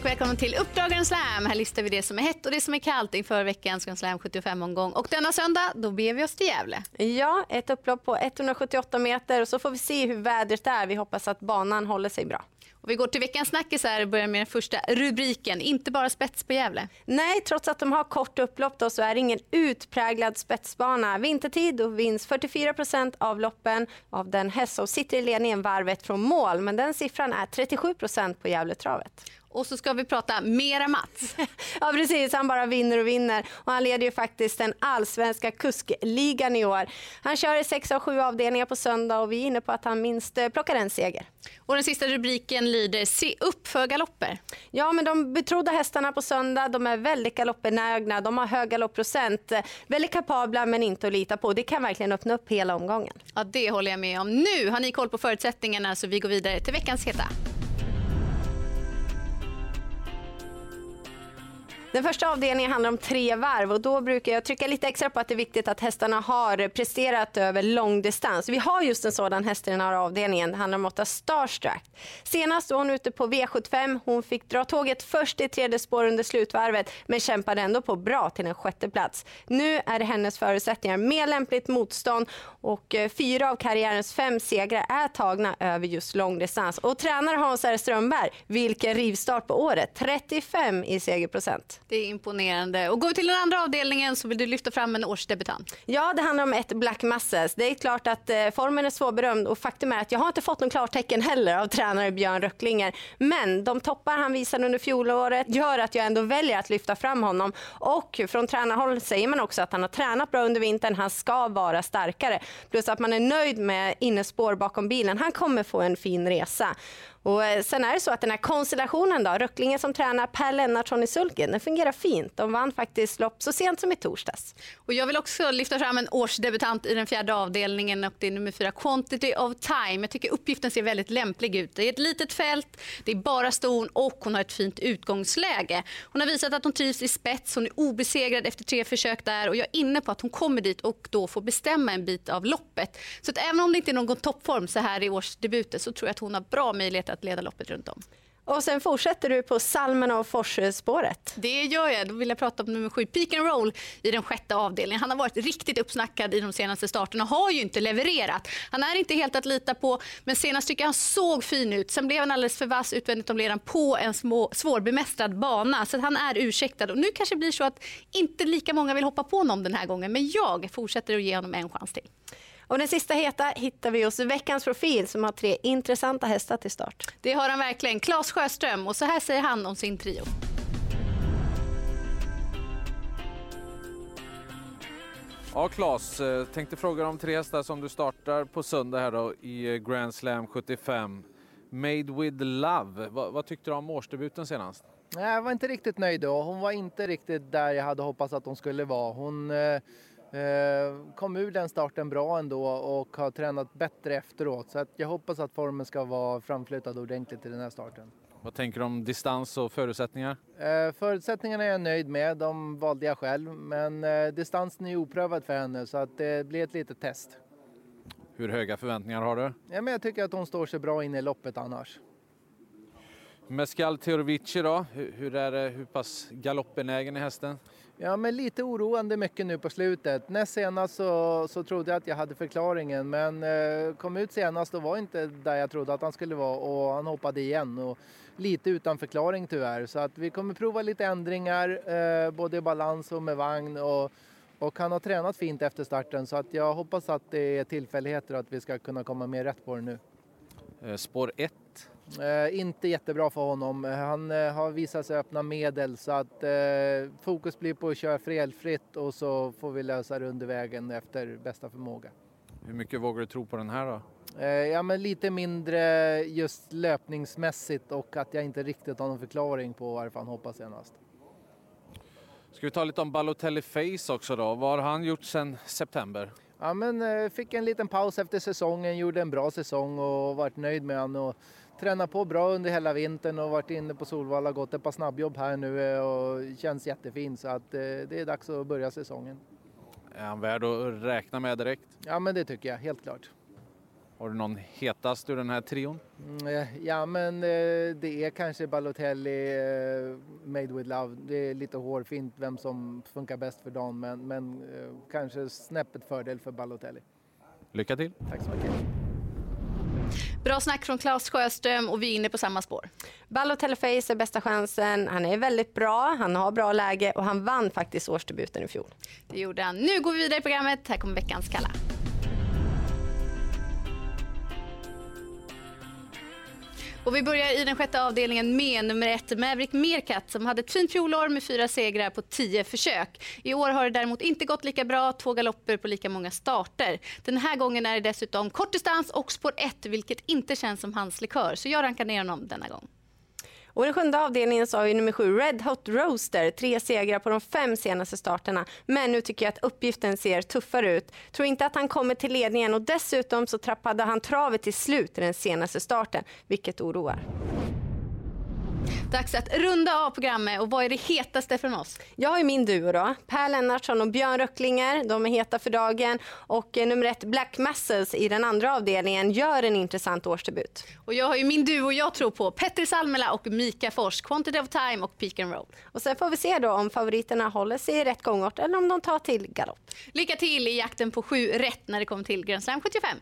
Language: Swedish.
Och välkommen till Uppdrag Grand Slam. Här listar vi det som är hett och det som är kallt inför veckans Grand Slam 75-omgång. Och denna söndag, då ber vi oss till Gävle. Ja, ett upplopp på 178 meter och så får vi se hur vädret är. Vi hoppas att banan håller sig bra. Och vi går till veckans snackisar och börjar med den första rubriken. Inte bara spets på Gävle. Nej, trots att de har kort upplopp då, så är det ingen utpräglad spetsbana. Vintertid då vinns 44 procent av loppen av den häst som sitter i ledningen varvet från mål. Men den siffran är 37 procent på Gävletravet. Och så ska vi prata mera Mats. ja precis, han bara vinner och vinner. Och han leder ju faktiskt den allsvenska kuskligan i år. Han kör i sex av sju avdelningar på söndag och vi är inne på att han minst eh, plockar en seger. Och den sista rubriken lyder Se upp för galopper. Ja, men de betrodda hästarna på söndag, de är väldigt galoppbenägna. De har hög galoppprocent. Väldigt kapabla men inte att lita på. Det kan verkligen öppna upp hela omgången. Ja, det håller jag med om. Nu har ni koll på förutsättningarna så vi går vidare till veckans heta. Den första avdelningen handlar om tre varv och då brukar jag trycka lite extra på att det är viktigt att hästarna har presterat över långdistans. Vi har just en sådan häst i den här avdelningen. Det handlar om åtta Starstruck. Senast var hon ute på V75. Hon fick dra tåget först i tredje spår under slutvarvet men kämpade ändå på bra till en sjätte plats. Nu är det hennes förutsättningar med lämpligt motstånd och eh, fyra av karriärens fem segrar är tagna över just långdistans. Och tränare Hans R Strömberg, vilken rivstart på året. 35 i segerprocent. Det är imponerande. Och går vi till den andra avdelningen så vill du lyfta fram en årsdebutant. Ja, det handlar om ett Black Masses. Det är klart att eh, formen är svårberömd och faktum är att jag har inte fått någon klartecken heller av tränare Björn Röcklinger. Men de toppar han visade under fjolåret gör att jag ändå väljer att lyfta fram honom. Och från tränarhåll säger man också att han har tränat bra under vintern. Han ska vara starkare. Plus att man är nöjd med innespår bakom bilen. Han kommer få en fin resa. Och eh, sen är det så att den här konstellationen då, Röcklinger som tränar Per Lennartsson i sulken, den fungerar fint. De vann faktiskt lopp så sent som i torsdags. Och jag vill också lyfta fram en årsdebutant i den fjärde avdelningen och det är nummer fyra, Quantity of Time. Jag tycker uppgiften ser väldigt lämplig ut. Det är ett litet fält, det är bara ston och hon har ett fint utgångsläge. Hon har visat att hon trivs i spets, hon är obesegrad efter tre försök där och jag är inne på att hon kommer dit och då får bestämma en bit av loppet. Så att även om det inte är någon toppform så här i årsdebuten så tror jag att hon har bra möjlighet att leda loppet runt om. Och sen fortsätter du på Salmen och Forsspåret. Det gör jag. Då vill jag prata om nummer sju, Peak and Roll i den sjätte avdelningen. Han har varit riktigt uppsnackad i de senaste starterna och har ju inte levererat. Han är inte helt att lita på, men senast tycker jag han såg fin ut. Sen blev han alldeles för vass utvändigt om ledan på en små, svårbemästrad bana. Så han är ursäktad. Och nu kanske det blir så att inte lika många vill hoppa på honom den här gången. Men jag fortsätter att ge honom en chans till. Och den sista heta hittar vi hos veckans profil som har tre intressanta hästar till start. Det har han verkligen. Claes Sjöström och så här säger han om sin trio. Ja, Claes, eh, tänkte fråga om tre hästar som du startar på söndag här då i eh, Grand Slam 75. Made with Love, vad, vad tyckte du om årsdebuten senast? Jag var inte riktigt nöjd då. Hon var inte riktigt där jag hade hoppats att hon skulle vara. Hon eh, Eh, kom ur den starten bra ändå och har tränat bättre efteråt. Så att jag hoppas att formen ska vara framflyttad ordentligt i den här starten. Vad tänker du om distans och förutsättningar? Eh, förutsättningarna är jag nöjd med, de valde jag själv. Men eh, distansen är oprövad för henne så att det blir ett litet test. Hur höga förväntningar har du? Ja, men jag tycker att hon står sig bra in i loppet annars. Mescal Teorovici då, hur, är det, hur pass galoppbenägen är hästen? Ja, men lite oroande mycket nu på slutet. Näst senast så, så trodde jag att jag hade förklaringen men eh, kom ut senast och var inte där jag trodde att han skulle vara och han hoppade igen. Och lite utan förklaring tyvärr. Så att vi kommer prova lite ändringar eh, både i balans och med vagn. Och, och han har tränat fint efter starten så att jag hoppas att det är tillfälligheter och att vi ska kunna komma mer rätt på det nu. Eh, spår 1 Eh, inte jättebra för honom. Han eh, har visat sig öppna medel så att eh, fokus blir på att köra felfritt och så får vi lösa det under vägen efter bästa förmåga. Hur mycket vågar du tro på den här då? Eh, ja, men lite mindre just löpningsmässigt och att jag inte riktigt har någon förklaring på varför han hoppar senast. Ska vi ta lite om Balotelli Face också då? Vad har han gjort sedan september? Ja, men eh, fick en liten paus efter säsongen, gjorde en bra säsong och varit nöjd med honom tränat på bra under hela vintern och varit inne på Solvalla, gått ett par snabbjobb här nu eh, och känns jättefin så att eh, det är dags att börja säsongen. Är han värd att räkna med direkt? Ja men det tycker jag, helt klart. Har du någon hetast ur den här trion? Mm, eh, ja, men eh, det är kanske Balotelli, eh, Made with Love. Det är lite hårfint vem som funkar bäst för dagen, men, men kanske snäppet fördel för Balotelli. Lycka till! Tack så mycket! Bra snack från Claes Sjöström och vi är inne på samma spår. Balotelli Face är bästa chansen. Han är väldigt bra, han har bra läge och han vann faktiskt årsdebuten i fjol. Det gjorde han. Nu går vi vidare i programmet. Här kommer veckans Kalla. Och vi börjar i den sjätte avdelningen med nummer ett Maverick Meerkat som hade ett fint fjolår med fyra segrar på tio försök. I år har det däremot inte gått lika bra, två galopper på lika många starter. Den här gången är det dessutom kortdistans och spår 1 vilket inte känns som hans likör så jag rankar ner honom denna gång. Och I den sjunde avdelningen sa har nummer sju Red Hot Roaster, tre segrar på de fem senaste starterna. Men nu tycker jag att uppgiften ser tuffare ut. Tror inte att han kommer till ledningen och dessutom så trappade han travet till slut i den senaste starten, vilket oroar. Dags att runda av programmet och vad är det hetaste från oss? Jag har ju min duo då. Per Lennartsson och Björn Röcklinger. De är heta för dagen. Och eh, nummer ett Black Muscles i den andra avdelningen gör en intressant årsdebut. Och jag har ju min duo jag tror på. Petter Salmela och Mika Fors. Quantity of time och Peak and roll. Och sen får vi se då om favoriterna håller sig i rätt gångart eller om de tar till galopp. Lycka till i jakten på sju rätt när det kommer till Grand Slam 75.